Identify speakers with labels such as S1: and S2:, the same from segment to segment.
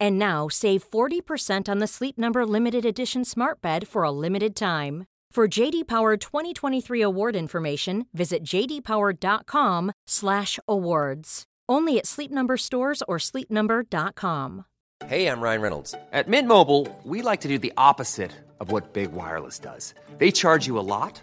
S1: And now save 40% on the Sleep Number limited edition Smart Bed for a limited time. For JD Power 2023 award information, visit jdpower.com/awards. Only at Sleep Number stores or sleepnumber.com.
S2: Hey, I'm Ryan Reynolds. At Mint Mobile, we like to do the opposite of what Big Wireless does. They charge you a lot,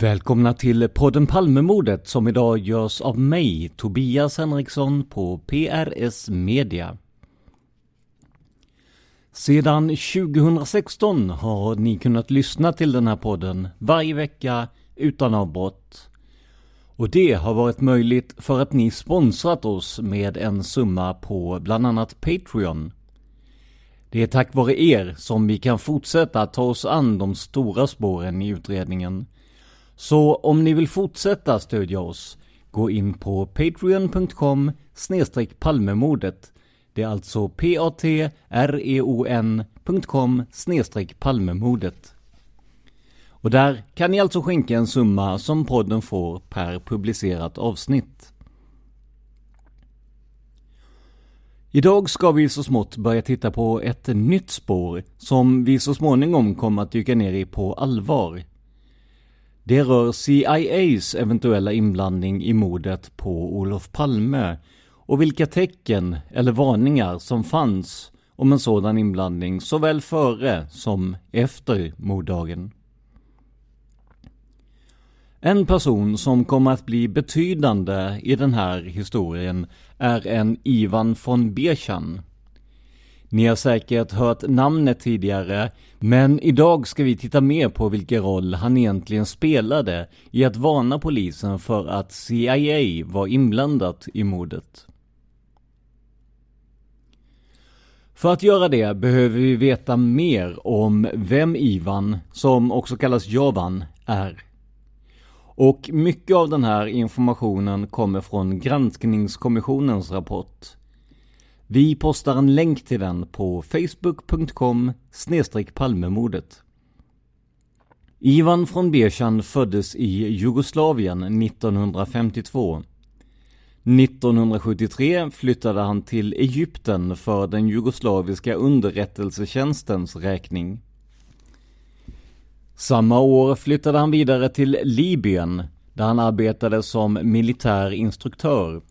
S3: Välkomna till podden Palmemordet som idag görs av mig, Tobias Henriksson på PRS Media. Sedan 2016 har ni kunnat lyssna till den här podden varje vecka utan avbrott. Och det har varit möjligt för att ni sponsrat oss med en summa på bland annat Patreon. Det är tack vare er som vi kan fortsätta ta oss an de stora spåren i utredningen. Så om ni vill fortsätta stödja oss, gå in på patreon.com palmemordet. Det är alltså p-a-t-r-e-o-n.com palmemordet. Och där kan ni alltså skänka en summa som podden får per publicerat avsnitt. Idag ska vi så smått börja titta på ett nytt spår som vi så småningom kommer att dyka ner i på allvar. Det rör CIAs eventuella inblandning i mordet på Olof Palme och vilka tecken eller varningar som fanns om en sådan inblandning såväl före som efter morddagen. En person som kommer att bli betydande i den här historien är en Ivan von Bechan. Ni har säkert hört namnet tidigare, men idag ska vi titta mer på vilken roll han egentligen spelade i att varna polisen för att CIA var inblandat i mordet. För att göra det behöver vi veta mer om vem Ivan, som också kallas Jovan, är. Och mycket av den här informationen kommer från granskningskommissionens rapport. Vi postar en länk till den på facebook.com palmemordet. Ivan von Bechan föddes i Jugoslavien 1952. 1973 flyttade han till Egypten för den jugoslaviska underrättelsetjänstens räkning. Samma år flyttade han vidare till Libyen, där han arbetade som militär instruktör.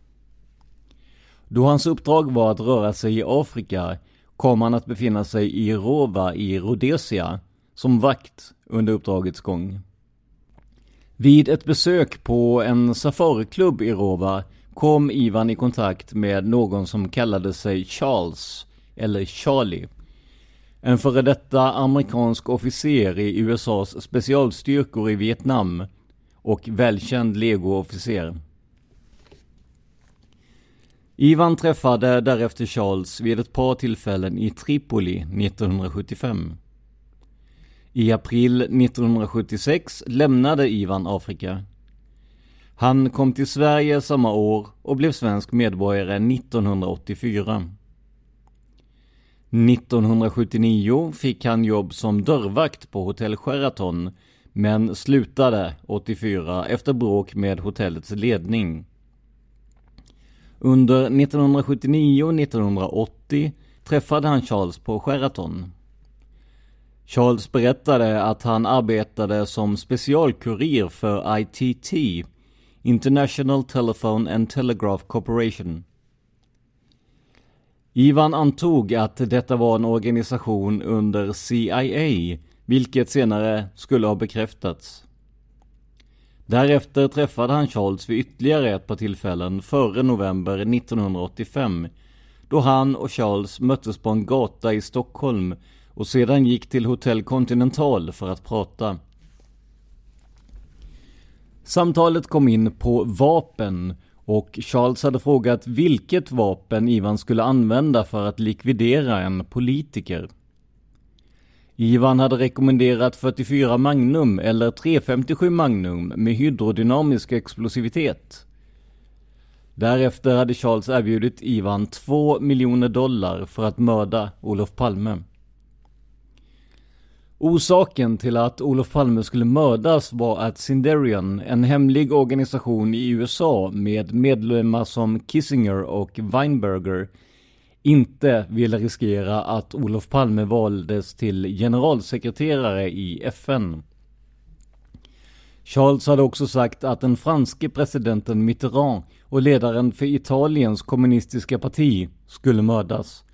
S3: Då hans uppdrag var att röra sig i Afrika kom han att befinna sig i Rova i Rhodesia som vakt under uppdragets gång. Vid ett besök på en safariklubb i Rova kom Ivan i kontakt med någon som kallade sig Charles, eller Charlie. en före detta amerikansk officer i USAs specialstyrkor i Vietnam och välkänd legoofficer. Ivan träffade därefter Charles vid ett par tillfällen i Tripoli 1975. I april 1976 lämnade Ivan Afrika. Han kom till Sverige samma år och blev svensk medborgare 1984. 1979 fick han jobb som dörrvakt på hotell Sheraton men slutade 84 efter bråk med hotellets ledning. Under 1979 och 1980 träffade han Charles på Sheraton. Charles berättade att han arbetade som specialkurir för ITT, International Telephone and Telegraph Corporation. Ivan antog att detta var en organisation under CIA, vilket senare skulle ha bekräftats. Därefter träffade han Charles vid ytterligare ett par tillfällen före november 1985 då han och Charles möttes på en gata i Stockholm och sedan gick till Hotel Continental för att prata. Samtalet kom in på vapen och Charles hade frågat vilket vapen Ivan skulle använda för att likvidera en politiker. Ivan hade rekommenderat 44 Magnum eller 357 Magnum med hydrodynamisk explosivitet. Därefter hade Charles erbjudit Ivan 2 miljoner dollar för att mörda Olof Palme. Orsaken till att Olof Palme skulle mördas var att Sinderian, en hemlig organisation i USA med medlemmar som Kissinger och Weinberger, inte ville riskera att Olof Palme valdes till generalsekreterare i FN. Charles hade också sagt att den franske presidenten Mitterrand och ledaren för Italiens kommunistiska parti skulle mördas.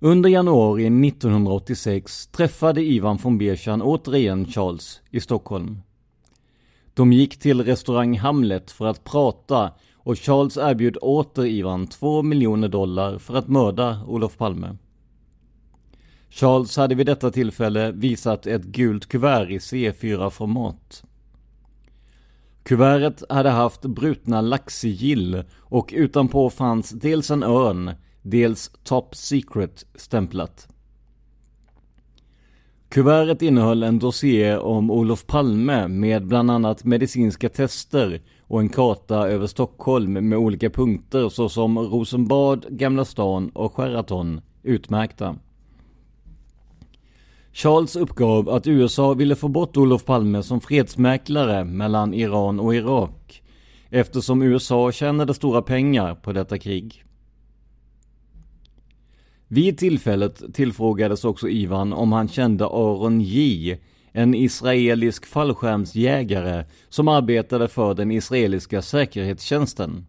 S3: Under januari 1986 träffade Ivan von Beersan återigen Charles i Stockholm. De gick till restaurang Hamlet för att prata och Charles erbjöd åter Ivan 2 miljoner dollar för att mörda Olof Palme. Charles hade vid detta tillfälle visat ett gult kuvert i C4-format. Kuvertet hade haft brutna laxsigill och utanpå fanns dels en örn, dels Top Secret stämplat. Kuvertet innehöll en dossier om Olof Palme med bland annat medicinska tester och en karta över Stockholm med olika punkter såsom Rosenbad, Gamla stan och Sheraton utmärkta. Charles uppgav att USA ville få bort Olof Palme som fredsmäklare mellan Iran och Irak eftersom USA tjänade stora pengar på detta krig. Vid tillfället tillfrågades också Ivan om han kände Aron J, en israelisk fallskärmsjägare som arbetade för den israeliska säkerhetstjänsten.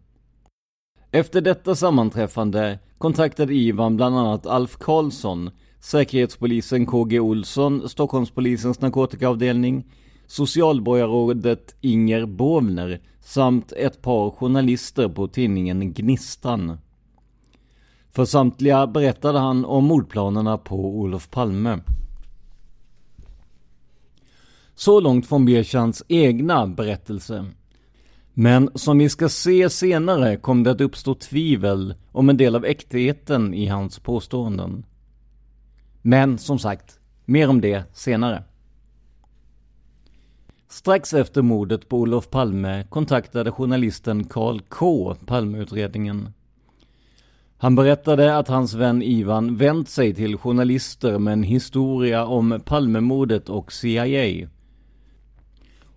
S3: Efter detta sammanträffande kontaktade Ivan bland annat Alf Karlsson, Säkerhetspolisen KG Olsson, Stockholmspolisens narkotikaavdelning, socialborgarrådet Inger Bovner samt ett par journalister på tidningen Gnistan. För samtliga berättade han om mordplanerna på Olof Palme. Så långt från Berchans egna berättelse. Men som vi ska se senare kom det att uppstå tvivel om en del av äktheten i hans påståenden. Men som sagt, mer om det senare. Strax efter mordet på Olof Palme kontaktade journalisten Karl K Palmeutredningen. Han berättade att hans vän Ivan vänt sig till journalister med en historia om Palmemordet och CIA.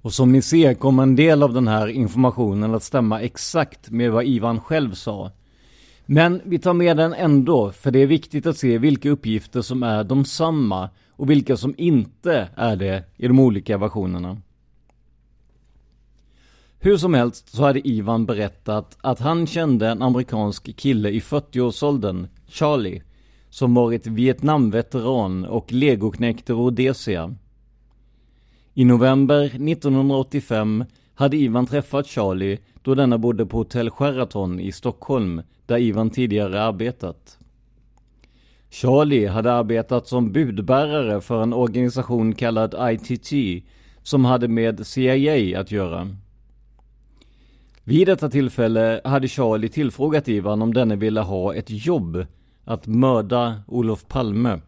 S3: Och som ni ser kommer en del av den här informationen att stämma exakt med vad Ivan själv sa. Men vi tar med den ändå, för det är viktigt att se vilka uppgifter som är de samma och vilka som inte är det i de olika versionerna. Hur som helst så hade Ivan berättat att han kände en amerikansk kille i 40-årsåldern, Charlie, som varit Vietnamveteran och legoknekt i Rhodesia. I november 1985 hade Ivan träffat Charlie då denna bodde på hotell Sheraton i Stockholm, där Ivan tidigare arbetat. Charlie hade arbetat som budbärare för en organisation kallad ITT som hade med CIA att göra. Vid detta tillfälle hade Charlie tillfrågat Ivan om denne ville ha ett jobb att mörda Olof Palme.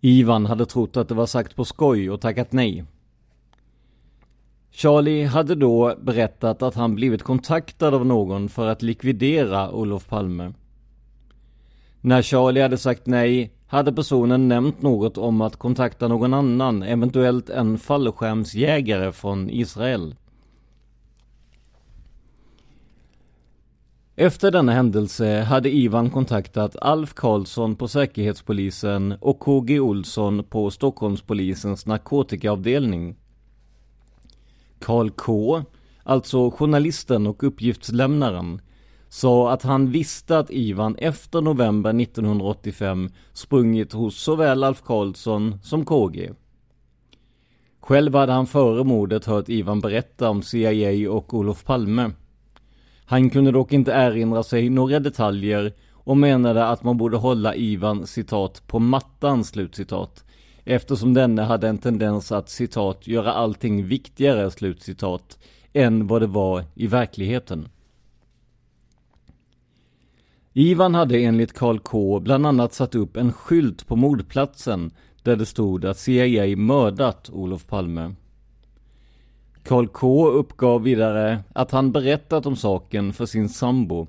S3: Ivan hade trott att det var sagt på skoj och tackat nej. Charlie hade då berättat att han blivit kontaktad av någon för att likvidera Olof Palme. När Charlie hade sagt nej hade personen nämnt något om att kontakta någon annan, eventuellt en fallskärmsjägare från Israel. Efter denna händelse hade Ivan kontaktat Alf Karlsson på Säkerhetspolisen och KG Olsson på Stockholmspolisens narkotikaavdelning. Karl K, alltså journalisten och uppgiftslämnaren, sa att han visste att Ivan efter november 1985 sprungit hos såväl Alf Karlsson som KG. Själv hade han före mordet hört Ivan berätta om CIA och Olof Palme. Han kunde dock inte erinra sig några detaljer och menade att man borde hålla Ivan citat på mattan slutcitat eftersom denne hade en tendens att citat göra allting viktigare slutcitat än vad det var i verkligheten. Ivan hade enligt Karl K bland annat satt upp en skylt på mordplatsen där det stod att CIA mördat Olof Palme. Karl K uppgav vidare att han berättat om saken för sin sambo.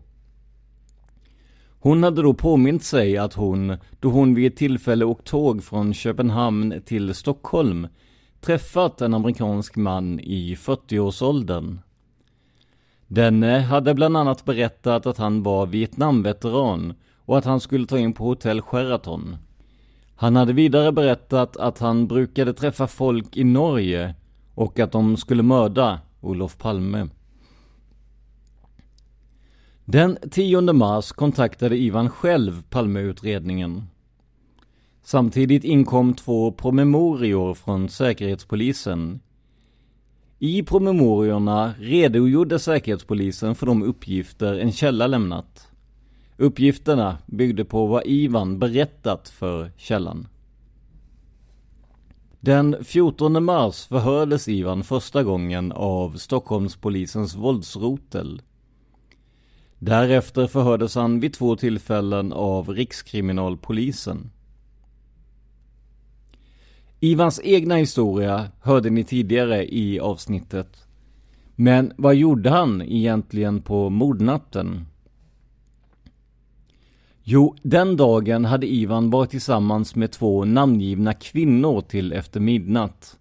S3: Hon hade då påmint sig att hon, då hon vid ett tillfälle åkt tåg från Köpenhamn till Stockholm, träffat en amerikansk man i 40-årsåldern. Denne hade bland annat berättat att han var Vietnamveteran och att han skulle ta in på hotell Sheraton. Han hade vidare berättat att han brukade träffa folk i Norge och att de skulle mörda Olof Palme. Den 10 mars kontaktade Ivan själv Palmeutredningen. Samtidigt inkom två promemorior från Säkerhetspolisen. I promemoriorna redogjorde Säkerhetspolisen för de uppgifter en källa lämnat. Uppgifterna byggde på vad Ivan berättat för källan. Den 14 mars förhördes Ivan första gången av Stockholmspolisens våldsrotel. Därefter förhördes han vid två tillfällen av Rikskriminalpolisen. Ivans egna historia hörde ni tidigare i avsnittet. Men vad gjorde han egentligen på mordnatten? Jo, den dagen hade Ivan varit tillsammans med två namngivna kvinnor till efter midnatt.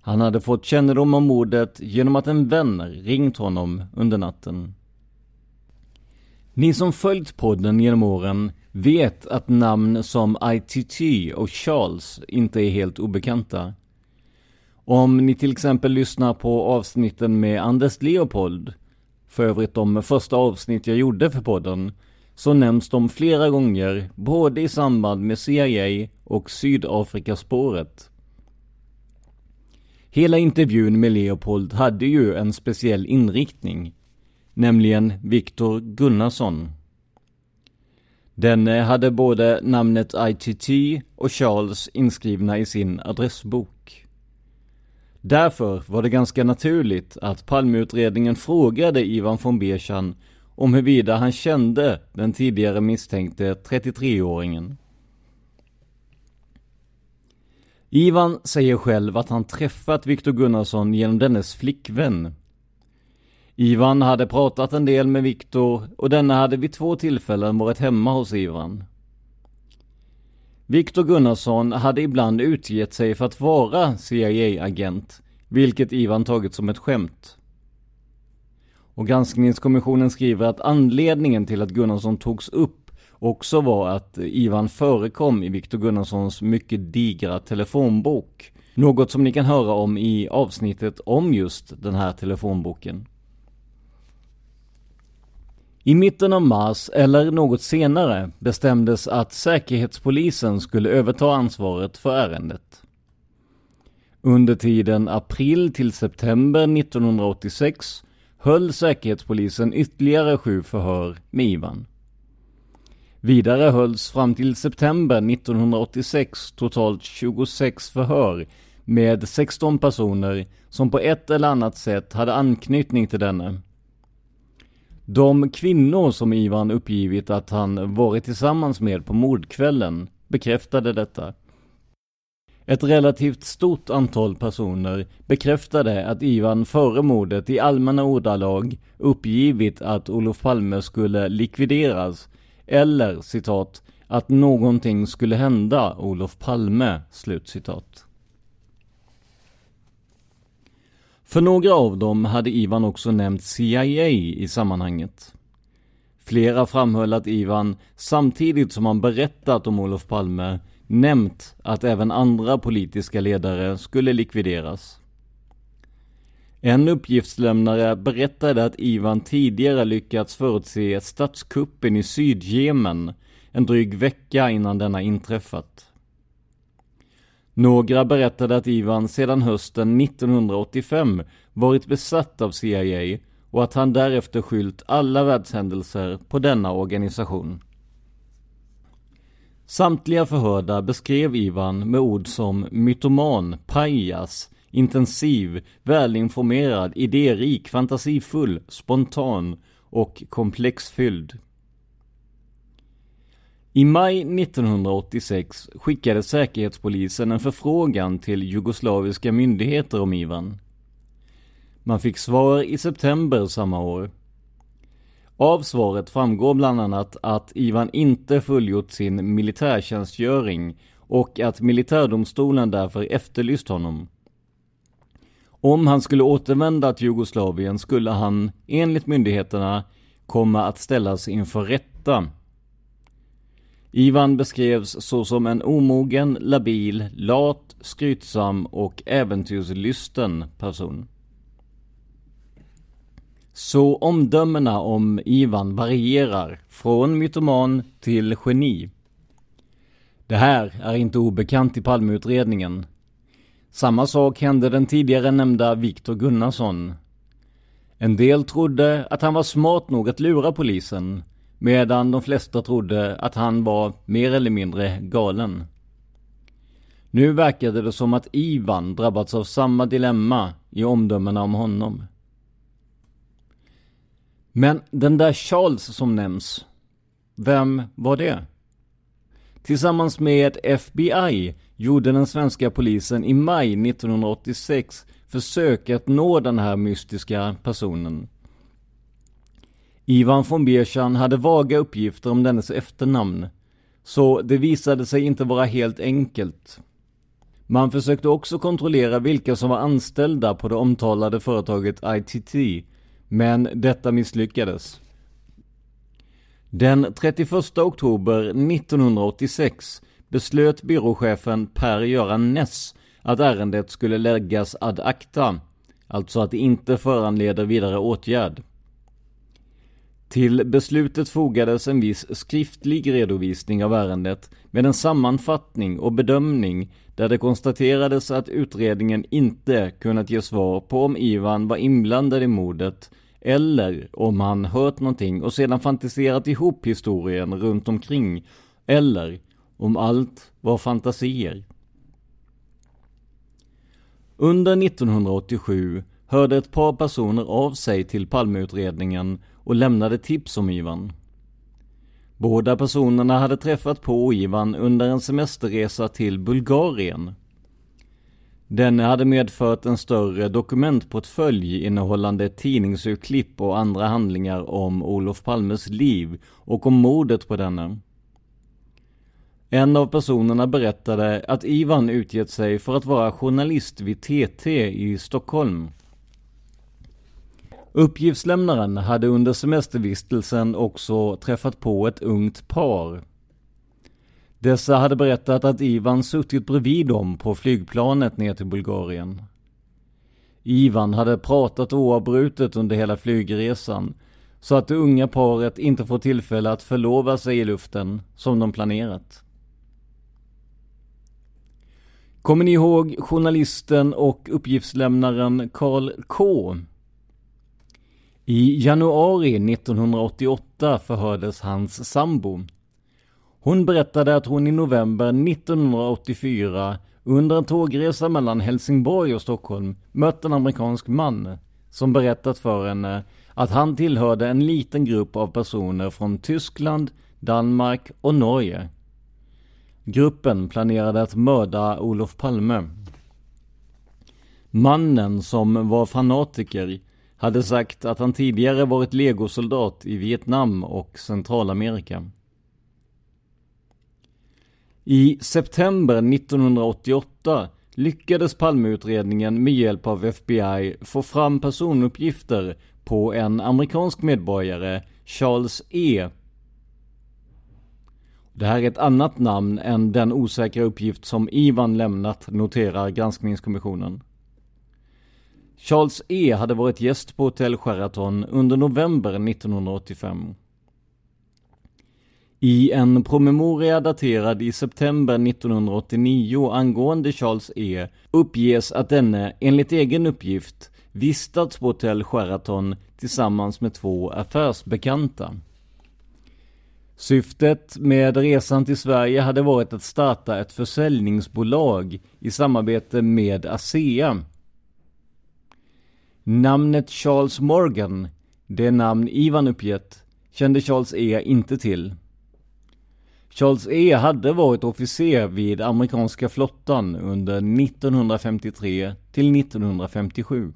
S3: Han hade fått kännedom om mordet genom att en vän ringt honom under natten. Ni som följt podden genom åren vet att namn som ITT och Charles inte är helt obekanta. Om ni till exempel lyssnar på avsnitten med Anders Leopold, för övrigt de första avsnitt jag gjorde för podden, så nämns de flera gånger både i samband med CIA och Sydafrikaspåret. Hela intervjun med Leopold hade ju en speciell inriktning, nämligen Viktor Gunnarsson. Denne hade både namnet ITT och Charles inskrivna i sin adressbok. Därför var det ganska naturligt att Palmeutredningen frågade Ivan von Berchan om huruvida han kände den tidigare misstänkte 33-åringen. Ivan säger själv att han träffat Viktor Gunnarsson genom dennes flickvän. Ivan hade pratat en del med Viktor och denna hade vid två tillfällen varit hemma hos Ivan. Viktor Gunnarsson hade ibland utgett sig för att vara CIA-agent, vilket Ivan tagit som ett skämt. Och granskningskommissionen skriver att anledningen till att Gunnarsson togs upp också var att Ivan förekom i Viktor Gunnarssons mycket digra telefonbok. Något som ni kan höra om i avsnittet om just den här telefonboken. I mitten av mars, eller något senare, bestämdes att Säkerhetspolisen skulle överta ansvaret för ärendet. Under tiden april till september 1986 höll Säkerhetspolisen ytterligare sju förhör med Ivan. Vidare hölls fram till september 1986 totalt 26 förhör med 16 personer som på ett eller annat sätt hade anknytning till denne. De kvinnor som Ivan uppgivit att han varit tillsammans med på mordkvällen bekräftade detta. Ett relativt stort antal personer bekräftade att Ivan före mordet i allmänna ordalag uppgivit att Olof Palme skulle likvideras eller citat att någonting skulle hända Olof Palme, slutcitat. För några av dem hade Ivan också nämnt CIA i sammanhanget. Flera framhöll att Ivan, samtidigt som han berättat om Olof Palme, nämnt att även andra politiska ledare skulle likvideras. En uppgiftslämnare berättade att Ivan tidigare lyckats förutse statskuppen i Sydjemen en dryg vecka innan denna inträffat. Några berättade att Ivan sedan hösten 1985 varit besatt av CIA och att han därefter skylt alla världshändelser på denna organisation. Samtliga förhörda beskrev Ivan med ord som mytoman, pajas, intensiv, välinformerad, idérik, fantasifull, spontan och komplexfylld. I maj 1986 skickade Säkerhetspolisen en förfrågan till jugoslaviska myndigheter om Ivan. Man fick svar i september samma år. Av svaret framgår bland annat att Ivan inte fullgjort sin militärtjänstgöring och att militärdomstolen därför efterlyst honom. Om han skulle återvända till Jugoslavien skulle han, enligt myndigheterna, komma att ställas inför rätta. Ivan beskrevs såsom en omogen, labil, lat, skrytsam och äventyrslysten person. Så omdömena om Ivan varierar från mytoman till geni. Det här är inte obekant i Palmeutredningen. Samma sak hände den tidigare nämnda Viktor Gunnarsson. En del trodde att han var smart nog att lura polisen, medan de flesta trodde att han var mer eller mindre galen. Nu verkade det som att Ivan drabbats av samma dilemma i omdömena om honom. Men den där Charles som nämns, vem var det? Tillsammans med FBI gjorde den svenska polisen i maj 1986 försök att nå den här mystiska personen. Ivan von Bierchan hade vaga uppgifter om dennes efternamn, så det visade sig inte vara helt enkelt. Man försökte också kontrollera vilka som var anställda på det omtalade företaget ITT, men detta misslyckades. Den 31 oktober 1986 beslöt byråchefen Per-Göran Ness att ärendet skulle läggas ad acta, alltså att det inte föranleder vidare åtgärd. Till beslutet fogades en viss skriftlig redovisning av ärendet med en sammanfattning och bedömning där det konstaterades att utredningen inte kunnat ge svar på om Ivan var inblandad i mordet eller om han hört någonting och sedan fantiserat ihop historien runt omkring eller om allt var fantasier. Under 1987 hörde ett par personer av sig till Palmeutredningen och lämnade tips om Ivan. Båda personerna hade träffat på Ivan under en semesterresa till Bulgarien. Denne hade medfört en större dokumentportfölj innehållande tidningsurklipp och andra handlingar om Olof Palmes liv och om mordet på denne. En av personerna berättade att Ivan utgett sig för att vara journalist vid TT i Stockholm. Uppgiftslämnaren hade under semestervistelsen också träffat på ett ungt par. Dessa hade berättat att Ivan suttit bredvid dem på flygplanet ner till Bulgarien. Ivan hade pratat oavbrutet under hela flygresan så att det unga paret inte får tillfälle att förlova sig i luften som de planerat. Kommer ni ihåg journalisten och uppgiftslämnaren Karl K? I januari 1988 förhördes hans sambo. Hon berättade att hon i november 1984 under en tågresa mellan Helsingborg och Stockholm mött en amerikansk man som berättat för henne att han tillhörde en liten grupp av personer från Tyskland, Danmark och Norge. Gruppen planerade att mörda Olof Palme. Mannen som var fanatiker hade sagt att han tidigare varit legosoldat i Vietnam och Centralamerika. I september 1988 lyckades Palmeutredningen med hjälp av FBI få fram personuppgifter på en amerikansk medborgare, Charles E. Det här är ett annat namn än den osäkra uppgift som Ivan lämnat, noterar granskningskommissionen. Charles E hade varit gäst på Hotell Sheraton under november 1985. I en promemoria daterad i september 1989 angående Charles E uppges att denne enligt egen uppgift vistats på Hotell Sheraton tillsammans med två affärsbekanta. Syftet med resan till Sverige hade varit att starta ett försäljningsbolag i samarbete med ASEA. Namnet Charles Morgan, det namn Ivan uppgett, kände Charles E inte till. Charles E hade varit officer vid amerikanska flottan under 1953 till 1957.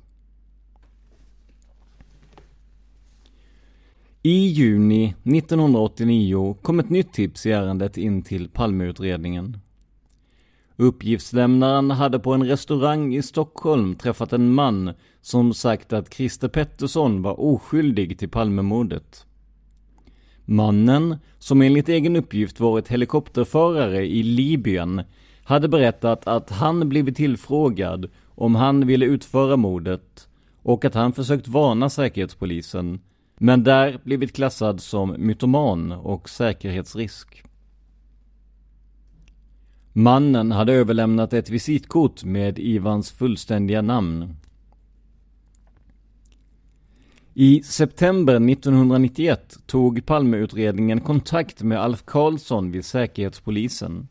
S3: I juni 1989 kom ett nytt tips i ärendet in till Palmeutredningen. Uppgiftslämnaren hade på en restaurang i Stockholm träffat en man som sagt att Christer Pettersson var oskyldig till Palmemordet. Mannen, som enligt egen uppgift varit helikopterförare i Libyen, hade berättat att han blivit tillfrågad om han ville utföra mordet och att han försökt varna säkerhetspolisen, men där blivit klassad som mytoman och säkerhetsrisk. Mannen hade överlämnat ett visitkort med Ivans fullständiga namn. I september 1991 tog Palmeutredningen kontakt med Alf Karlsson vid Säkerhetspolisen.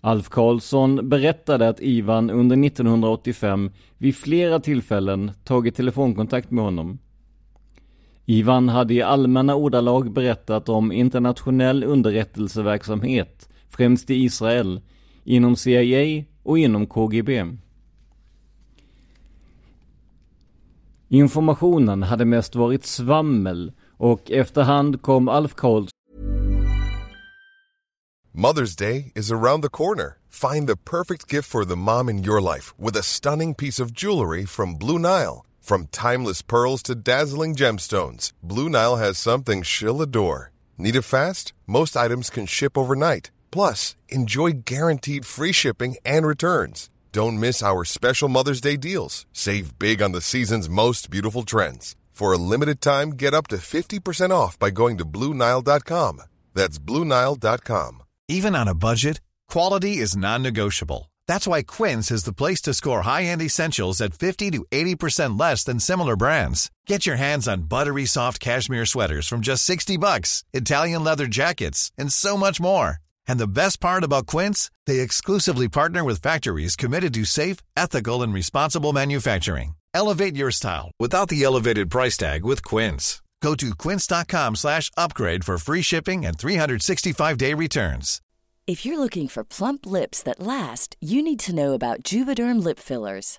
S3: Alf Karlsson berättade att Ivan under 1985 vid flera tillfällen tagit telefonkontakt med honom. Ivan hade i allmänna ordalag berättat om internationell underrättelseverksamhet, främst i Israel, inom CIA och inom KGB. Informationen hade mest varit svammel och efterhand kom Alf Karlsson
S4: Mother's Day is around the corner. Find the perfect gift for the mom in your life with a stunning piece of jewelry from Blue Nile. From timeless pearls to dazzling gemstones, Blue Nile has something she'll adore. Need it fast? Most items can ship overnight. Plus, enjoy guaranteed free shipping and returns. Don't miss our special Mother's Day deals. Save big on the season's most beautiful trends. For a limited time, get up to 50% off by going to Bluenile.com. That's Bluenile.com.
S5: Even on a budget, quality is non negotiable. That's why Quince is the place to score high end essentials at 50 to 80% less than similar brands. Get your hands on buttery soft cashmere sweaters from just 60 bucks, Italian leather jackets, and so much more. And the best part about Quince, they exclusively partner with factories committed to safe, ethical, and responsible manufacturing. Elevate your style without the elevated price tag with Quince. Go to quince.com slash upgrade for free shipping and 365-day returns.
S6: If you're looking for plump lips that last, you need to know about Juvederm lip fillers.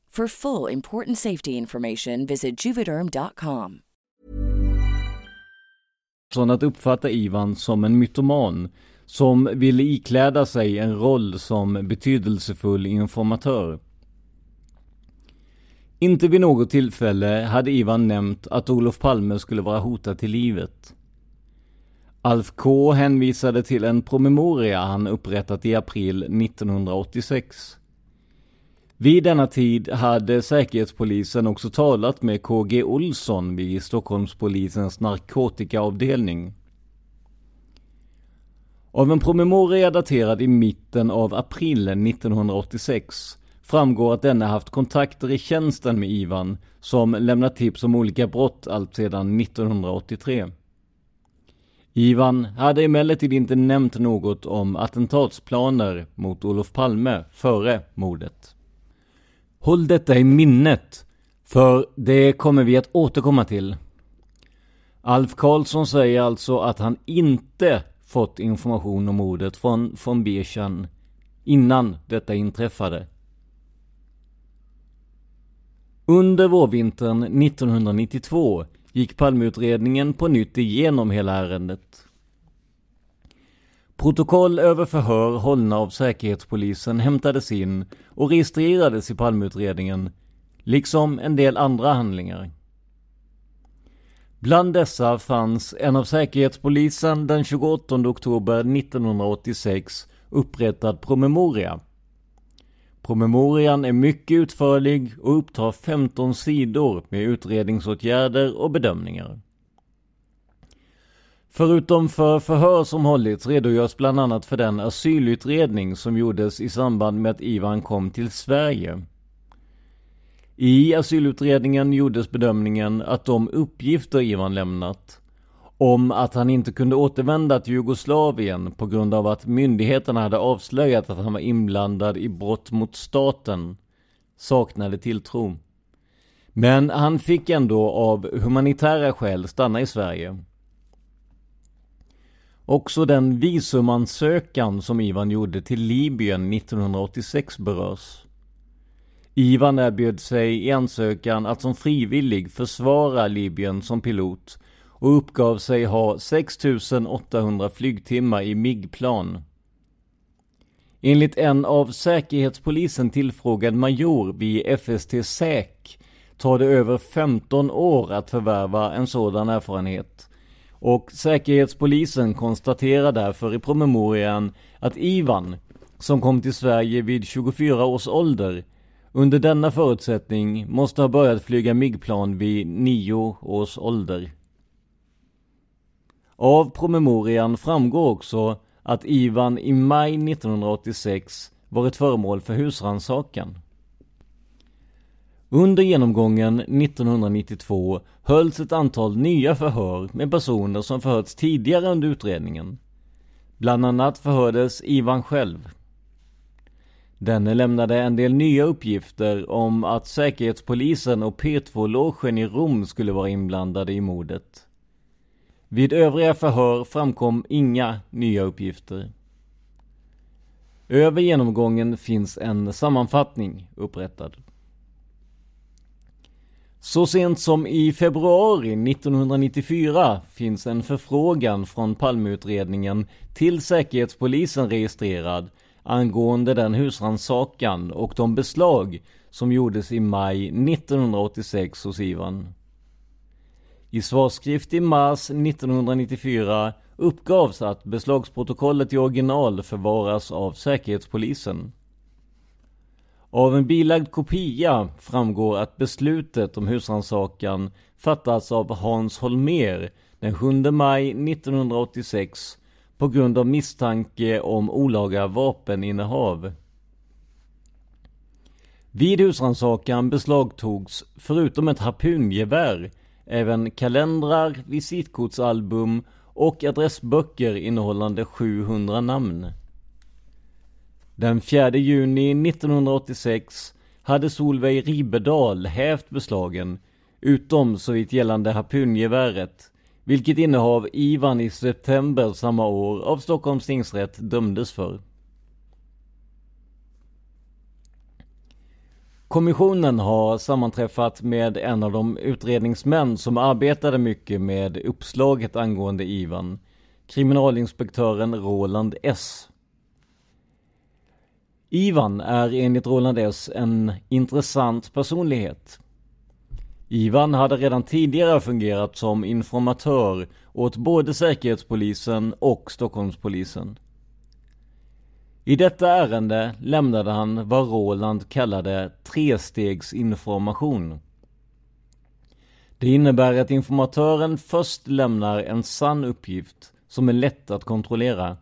S6: For full important safety information, visit juvederm.com.
S3: Från att uppfatta Ivan som en mytoman som ville ikläda sig en roll som betydelsefull informatör. Inte vid något tillfälle hade Ivan nämnt att Olof Palme skulle vara hotad till livet. Alf K hänvisade till en promemoria han upprättat i april 1986. Vid denna tid hade Säkerhetspolisen också talat med KG Olsson vid Stockholmspolisens narkotikaavdelning. Av en promemoria daterad i mitten av april 1986 framgår att denne haft kontakter i tjänsten med Ivan som lämnat tips om olika brott allt sedan 1983. Ivan hade emellertid inte nämnt något om attentatsplaner mot Olof Palme före mordet. Håll detta i minnet, för det kommer vi att återkomma till. Alf Karlsson säger alltså att han inte fått information om mordet från von Birchan innan detta inträffade. Under vårvintern 1992 gick Palmeutredningen på nytt igenom hela ärendet. Protokoll över förhör hållna av Säkerhetspolisen hämtades in och registrerades i Palmeutredningen, liksom en del andra handlingar. Bland dessa fanns en av Säkerhetspolisen den 28 oktober 1986 upprättad promemoria. Promemorian är mycket utförlig och upptar 15 sidor med utredningsåtgärder och bedömningar. Förutom för förhör som hållits redogörs bland annat för den asylutredning som gjordes i samband med att Ivan kom till Sverige. I asylutredningen gjordes bedömningen att de uppgifter Ivan lämnat om att han inte kunde återvända till Jugoslavien på grund av att myndigheterna hade avslöjat att han var inblandad i brott mot staten saknade tilltro. Men han fick ändå av humanitära skäl stanna i Sverige. Också den visumansökan som Ivan gjorde till Libyen 1986 berörs. Ivan erbjöd sig i ansökan att som frivillig försvara Libyen som pilot och uppgav sig ha 6800 flygtimmar i MIG-plan. Enligt en av Säkerhetspolisen tillfrågad major vid FST SÄK tar det över 15 år att förvärva en sådan erfarenhet. Och Säkerhetspolisen konstaterar därför i promemorian att Ivan, som kom till Sverige vid 24 års ålder, under denna förutsättning måste ha börjat flyga MIG-plan vid 9 års ålder. Av promemorian framgår också att Ivan i maj 1986 varit föremål för husrannsakan. Under genomgången 1992 hölls ett antal nya förhör med personer som förhörts tidigare under utredningen. Bland annat förhördes Ivan själv. Denne lämnade en del nya uppgifter om att Säkerhetspolisen och P2-logen i Rom skulle vara inblandade i mordet. Vid övriga förhör framkom inga nya uppgifter. Över genomgången finns en sammanfattning upprättad. Så sent som i februari 1994 finns en förfrågan från Palmeutredningen till Säkerhetspolisen registrerad angående den husrannsakan och de beslag som gjordes i maj 1986 hos Ivan. I svarskrift i mars 1994 uppgavs att beslagsprotokollet i original förvaras av Säkerhetspolisen. Av en bilagd kopia framgår att beslutet om husrannsakan fattats av Hans Holmer den 7 maj 1986 på grund av misstanke om olaga vapeninnehav. Vid husrannsakan beslagtogs, förutom ett harpungevär, även kalendrar, visitkortsalbum och adressböcker innehållande 700 namn. Den 4 juni 1986 hade Solveig Ribedal hävt beslagen, utom såvitt gällande harpungeväret, vilket innehav Ivan i september samma år av Stockholms tingsrätt dömdes för. Kommissionen har sammanträffat med en av de utredningsmän som arbetade mycket med uppslaget angående Ivan, kriminalinspektören Roland S. Ivan är enligt Roland S en intressant personlighet. Ivan hade redan tidigare fungerat som informatör åt både Säkerhetspolisen och Stockholmspolisen. I detta ärende lämnade han vad Roland kallade trestegsinformation. Det innebär att informatören först lämnar en sann uppgift som är lätt att kontrollera.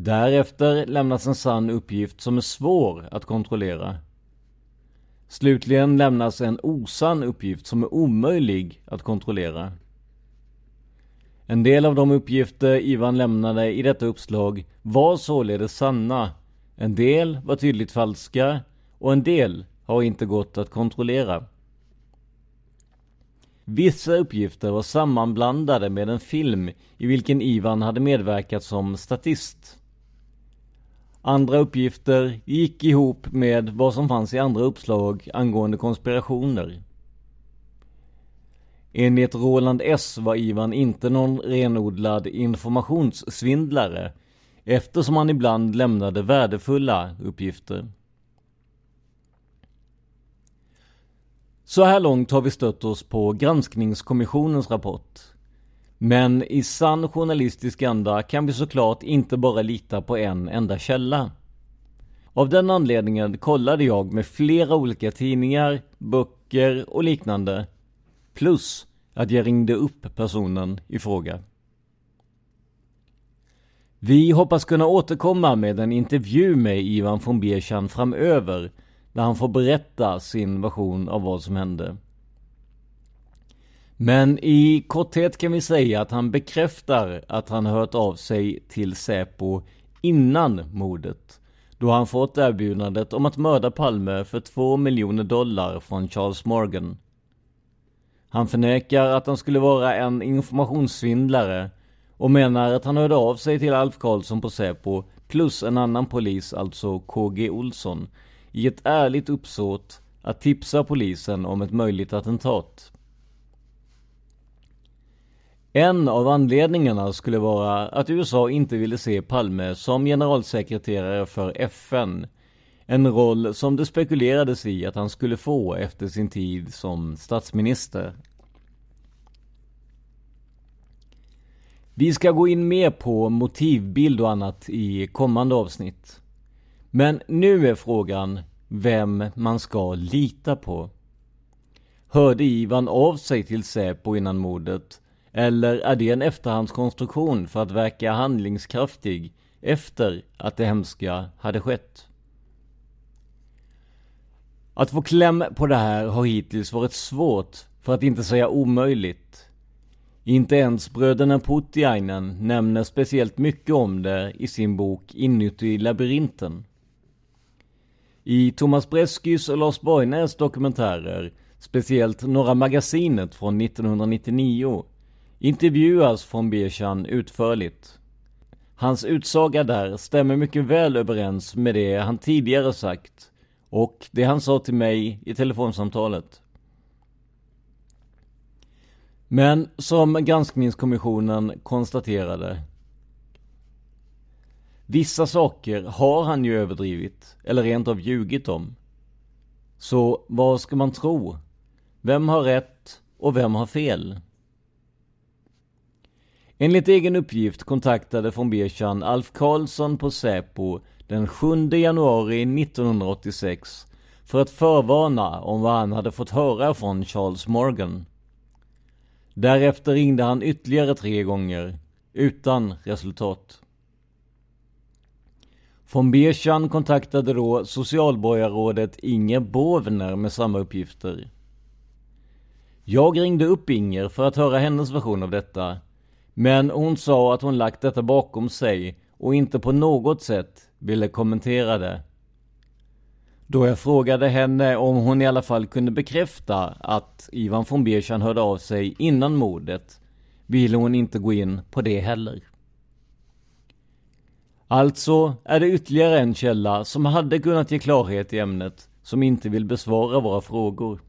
S3: Därefter lämnas en sann uppgift som är svår att kontrollera. Slutligen lämnas en osann uppgift som är omöjlig att kontrollera. En del av de uppgifter Ivan lämnade i detta uppslag var således sanna. En del var tydligt falska och en del har inte gått att kontrollera. Vissa uppgifter var sammanblandade med en film i vilken Ivan hade medverkat som statist. Andra uppgifter gick ihop med vad som fanns i andra uppslag angående konspirationer. Enligt Roland S var Ivan inte någon renodlad informationssvindlare eftersom han ibland lämnade värdefulla uppgifter. Så här långt har vi stött oss på granskningskommissionens rapport. Men i sann journalistisk anda kan vi såklart inte bara lita på en enda källa. Av den anledningen kollade jag med flera olika tidningar, böcker och liknande. Plus att jag ringde upp personen i fråga. Vi hoppas kunna återkomma med en intervju med Ivan von Bierchan framöver där han får berätta sin version av vad som hände. Men i korthet kan vi säga att han bekräftar att han hört av sig till Säpo innan mordet. Då han fått erbjudandet om att mörda Palme för två miljoner dollar från Charles Morgan. Han förnekar att han skulle vara en informationssvindlare och menar att han hörde av sig till Alf Karlsson på Säpo plus en annan polis, alltså KG Olsson, i ett ärligt uppsåt att tipsa polisen om ett möjligt attentat. En av anledningarna skulle vara att USA inte ville se Palme som generalsekreterare för FN. En roll som det spekulerades i att han skulle få efter sin tid som statsminister. Vi ska gå in mer på motivbild och annat i kommande avsnitt. Men nu är frågan vem man ska lita på. Hörde Ivan av sig till Säpo innan mordet? Eller är det en efterhandskonstruktion för att verka handlingskraftig efter att det hemska hade skett? Att få kläm på det här har hittills varit svårt, för att inte säga omöjligt. Inte ens bröderna Putiainen nämner speciellt mycket om det i sin bok Inuti labyrinten. I Thomas Breskys och Lars Borgnäs dokumentärer, speciellt Norra Magasinet från 1999, intervjuas von Birchan utförligt. Hans utsaga där stämmer mycket väl överens med det han tidigare sagt och det han sa till mig i telefonsamtalet. Men som granskningskommissionen konstaterade Vissa saker har han ju överdrivit, eller rent av ljugit om. Så vad ska man tro? Vem har rätt och vem har fel? Enligt egen uppgift kontaktade von Birchan Alf Karlsson på Säpo den 7 januari 1986 för att förvarna om vad han hade fått höra från Charles Morgan. Därefter ringde han ytterligare tre gånger, utan resultat. Von Birchan kontaktade då socialborgarrådet Inger Bovner med samma uppgifter. Jag ringde upp Inger för att höra hennes version av detta. Men hon sa att hon lagt detta bakom sig och inte på något sätt ville kommentera det. Då jag frågade henne om hon i alla fall kunde bekräfta att Ivan von Beerchan hörde av sig innan mordet ville hon inte gå in på det heller. Alltså är det ytterligare en källa som hade kunnat ge klarhet i ämnet som inte vill besvara våra frågor.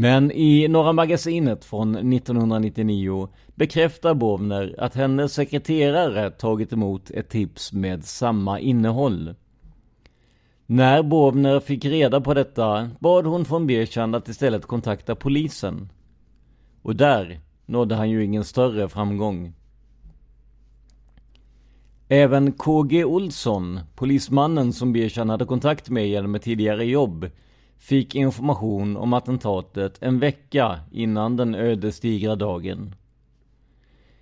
S3: Men i Norra Magasinet från 1999 bekräftar Bovner att hennes sekreterare tagit emot ett tips med samma innehåll. När Bovner fick reda på detta bad hon från Birchand att istället kontakta polisen. Och där nådde han ju ingen större framgång. Även KG Olsson, polismannen som Birchand hade kontakt med genom ett tidigare jobb, fick information om attentatet en vecka innan den ödesdigra dagen.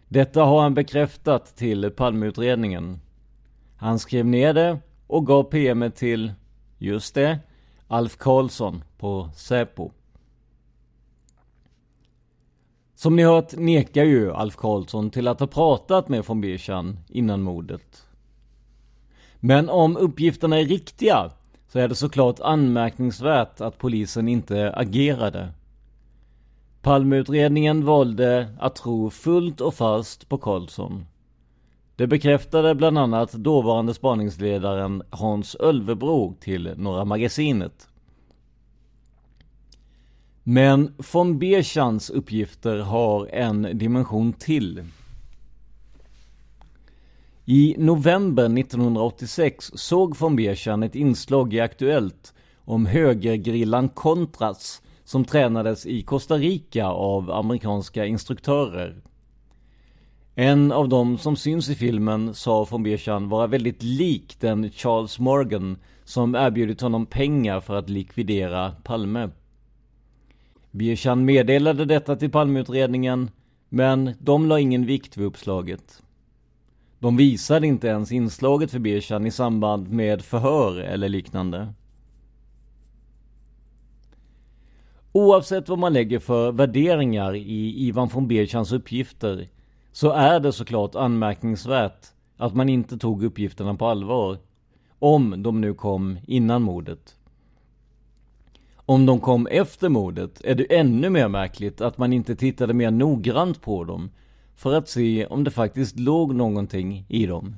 S3: Detta har han bekräftat till Palmeutredningen. Han skrev ner det och gav PM till, just det, Alf Karlsson på Säpo. Som ni hört nekar ju Alf Karlsson till att ha pratat med von Birchan innan mordet. Men om uppgifterna är riktiga så är det såklart anmärkningsvärt att polisen inte agerade. Palmeutredningen valde att tro fullt och fast på Karlsson. Det bekräftade bland annat dåvarande spaningsledaren Hans Ölvebro till Norra Magasinet. Men von Bechans uppgifter har en dimension till. I november 1986 såg von Beersan ett inslag i Aktuellt om högergrillan Contras som tränades i Costa Rica av amerikanska instruktörer. En av dem som syns i filmen sa von Beersan vara väldigt lik den Charles Morgan som erbjudit honom pengar för att likvidera Palme. Beersan meddelade detta till Palmeutredningen men de la ingen vikt vid uppslaget. De visade inte ens inslaget för Birchan i samband med förhör eller liknande. Oavsett vad man lägger för värderingar i Ivan von Birchans uppgifter så är det såklart anmärkningsvärt att man inte tog uppgifterna på allvar. Om de nu kom innan mordet. Om de kom efter mordet är det ännu mer märkligt att man inte tittade mer noggrant på dem för att se om det faktiskt låg någonting i dem.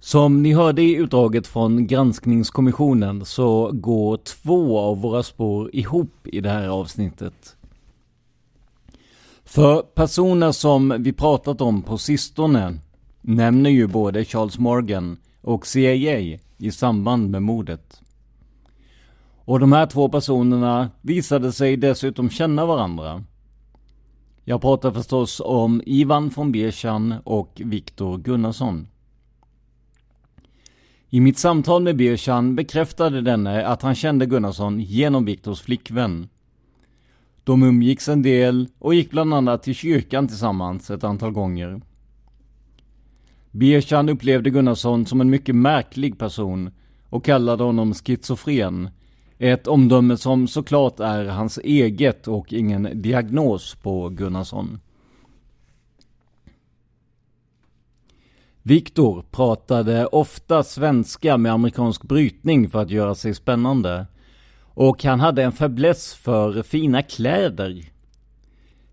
S3: Som ni hörde i utdraget från granskningskommissionen så går två av våra spår ihop i det här avsnittet. För personer som vi pratat om på sistone nämner ju både Charles Morgan och CIA i samband med mordet. Och de här två personerna visade sig dessutom känna varandra. Jag pratar förstås om Ivan von Beerchan och Viktor Gunnarsson. I mitt samtal med Beerchan bekräftade denne att han kände Gunnarsson genom Viktors flickvän. De umgicks en del och gick bland annat till kyrkan tillsammans ett antal gånger. Beerchan upplevde Gunnarsson som en mycket märklig person och kallade honom schizofren ett omdöme som såklart är hans eget och ingen diagnos på Gunnarsson. Viktor pratade ofta svenska med amerikansk brytning för att göra sig spännande. Och han hade en fäbless för fina kläder.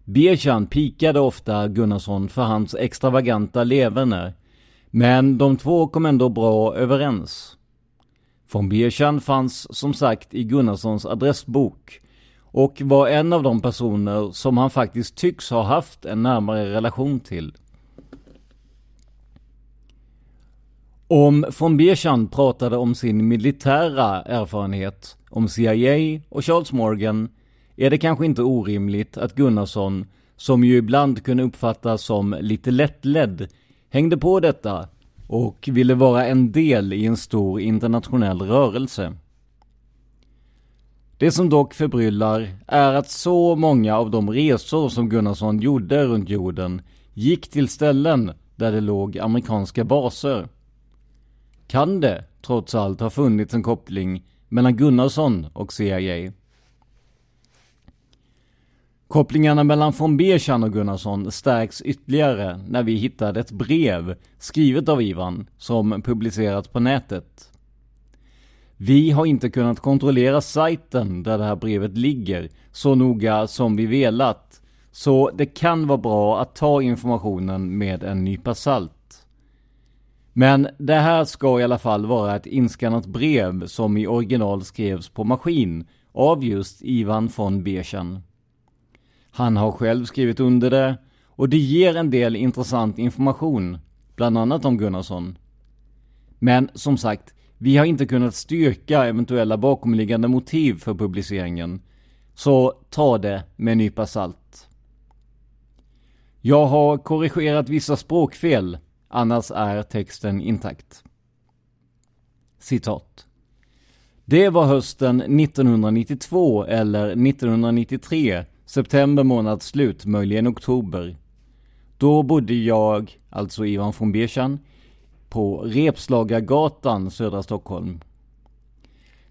S3: Beerchan pikade ofta Gunnarsson för hans extravaganta leverne. Men de två kom ändå bra överens. Von Beerchan fanns som sagt i Gunnarssons adressbok och var en av de personer som han faktiskt tycks ha haft en närmare relation till. Om von Beerchan pratade om sin militära erfarenhet, om CIA och Charles Morgan, är det kanske inte orimligt att Gunnarsson, som ju ibland kunde uppfattas som lite lättledd, hängde på detta och ville vara en del i en stor internationell rörelse. Det som dock förbryllar är att så många av de resor som Gunnarsson gjorde runt jorden gick till ställen där det låg amerikanska baser. kan det trots allt ha funnits en koppling mellan Gunnarsson och CIA. Kopplingarna mellan von Bechan och Gunnarsson stärks ytterligare när vi hittade ett brev skrivet av Ivan som publicerats på nätet. Vi har inte kunnat kontrollera sajten där det här brevet ligger så noga som vi velat, så det kan vara bra att ta informationen med en nypa salt. Men det här ska i alla fall vara ett inskannat brev som i original skrevs på maskin av just Ivan von Bechan. Han har själv skrivit under det och det ger en del intressant information, bland annat om Gunnarsson. Men som sagt, vi har inte kunnat styrka eventuella bakomliggande motiv för publiceringen, så ta det med en nypa salt. Jag har korrigerat vissa språkfel, annars är texten intakt. Citat. Det var hösten 1992 eller 1993 September månads slut, möjligen oktober. Då bodde jag, alltså Ivan von Bechan, på Repslagargatan, södra Stockholm.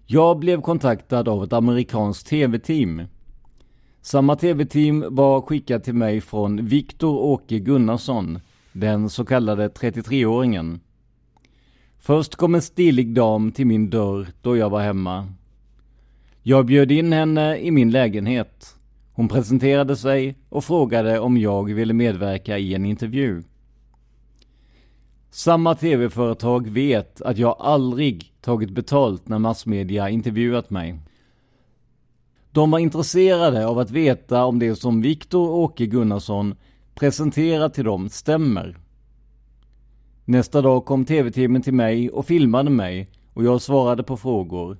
S3: Jag blev kontaktad av ett amerikanskt tv-team. Samma tv-team var skickat till mig från Viktor Åke Gunnarsson, den så kallade 33-åringen. Först kom en stilig dam till min dörr då jag var hemma. Jag bjöd in henne i min lägenhet. Hon presenterade sig och frågade om jag ville medverka i en intervju. Samma tv-företag vet att jag aldrig tagit betalt när massmedia intervjuat mig. De var intresserade av att veta om det som Viktor Åke Gunnarsson presenterat till dem stämmer. Nästa dag kom tv-teamen till mig och filmade mig och jag svarade på frågor.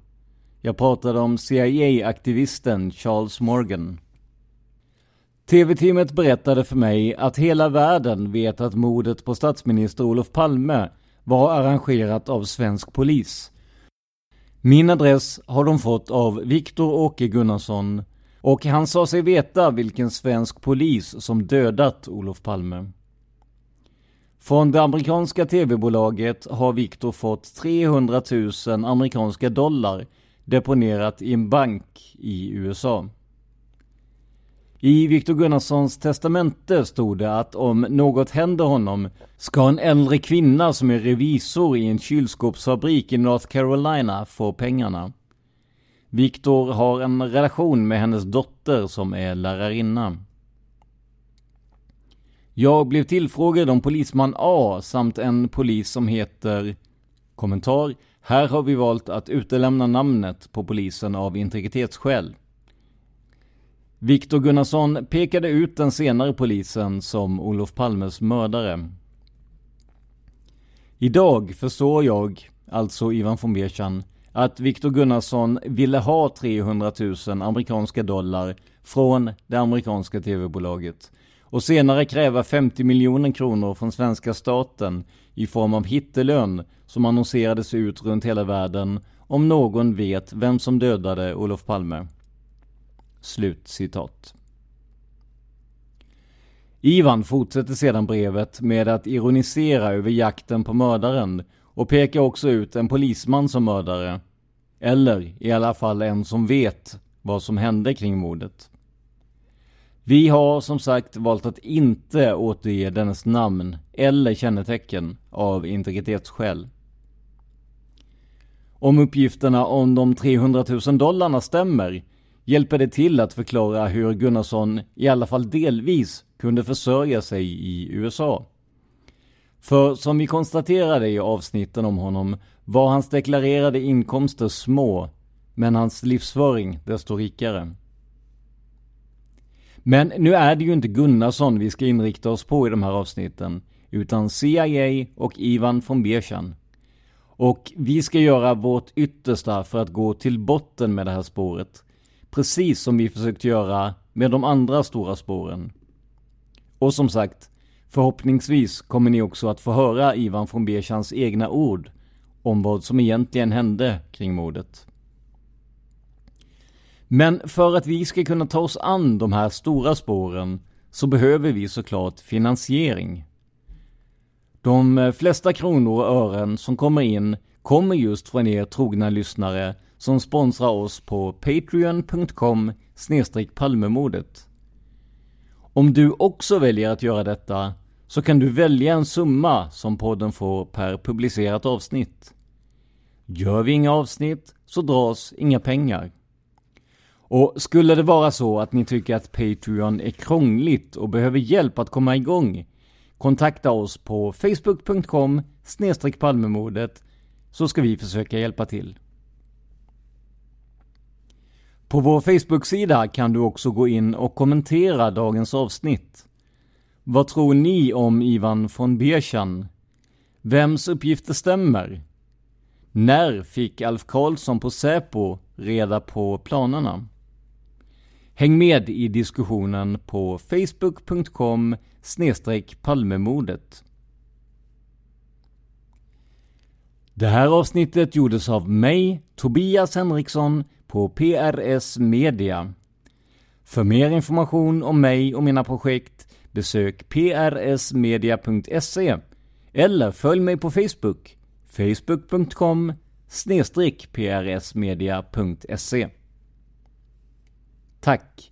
S3: Jag pratade om CIA-aktivisten Charles Morgan. TV-teamet berättade för mig att hela världen vet att mordet på statsminister Olof Palme var arrangerat av svensk polis. Min adress har de fått av Viktor Åke Gunnarsson och han sa sig veta vilken svensk polis som dödat Olof Palme. Från det amerikanska tv-bolaget har Viktor fått 300 000 amerikanska dollar deponerat i en bank i USA. I Viktor Gunnarssons testamente stod det att om något händer honom ska en äldre kvinna som är revisor i en kylskåpsfabrik i North Carolina få pengarna. Viktor har en relation med hennes dotter som är lärarinna. Jag blev tillfrågad om polisman A samt en polis som heter Kommentar. Här har vi valt att utelämna namnet på polisen av integritetsskäl. Viktor Gunnarsson pekade ut den senare polisen som Olof Palmes mördare. Idag förstår jag, alltså Ivan von Bechan, att Viktor Gunnarsson ville ha 300 000 amerikanska dollar från det amerikanska tv-bolaget och senare kräva 50 miljoner kronor från svenska staten i form av hittelön som annonserades ut runt hela världen om någon vet vem som dödade Olof Palme. Slut citat. Ivan fortsätter sedan brevet med att ironisera över jakten på mördaren och pekar också ut en polisman som mördare. Eller i alla fall en som vet vad som hände kring mordet. Vi har som sagt valt att inte återge dennes namn eller kännetecken av integritetsskäl. Om uppgifterna om de 300 000 dollarna stämmer hjälper det till att förklara hur Gunnarsson i alla fall delvis kunde försörja sig i USA. För som vi konstaterade i avsnitten om honom var hans deklarerade inkomster små, men hans livsföring desto rikare. Men nu är det ju inte Gunnarsson vi ska inrikta oss på i de här avsnitten, utan CIA och Ivan von Bechan. Och vi ska göra vårt yttersta för att gå till botten med det här spåret Precis som vi försökt göra med de andra stora spåren. Och som sagt, förhoppningsvis kommer ni också att få höra Ivan von Bechans egna ord om vad som egentligen hände kring mordet. Men för att vi ska kunna ta oss an de här stora spåren så behöver vi såklart finansiering. De flesta kronor och ören som kommer in kommer just från er trogna lyssnare som sponsrar oss på patreon.com palmemordet. Om du också väljer att göra detta så kan du välja en summa som podden får per publicerat avsnitt. Gör vi inga avsnitt så dras inga pengar. Och skulle det vara så att ni tycker att Patreon är krångligt och behöver hjälp att komma igång, kontakta oss på facebook.com palmemordet så ska vi försöka hjälpa till. På vår Facebook-sida kan du också gå in och kommentera dagens avsnitt. Vad tror ni om Ivan von Bierchan? Vems uppgifter stämmer? När fick Alf Karlsson på Säpo reda på planerna? Häng med i diskussionen på facebook.com palmemordet. Det här avsnittet gjordes av mig, Tobias Henriksson, på PRS Media. För mer information om mig och mina projekt besök prsmedia.se eller följ mig på Facebook, facebook.com prsmedia.se. Tack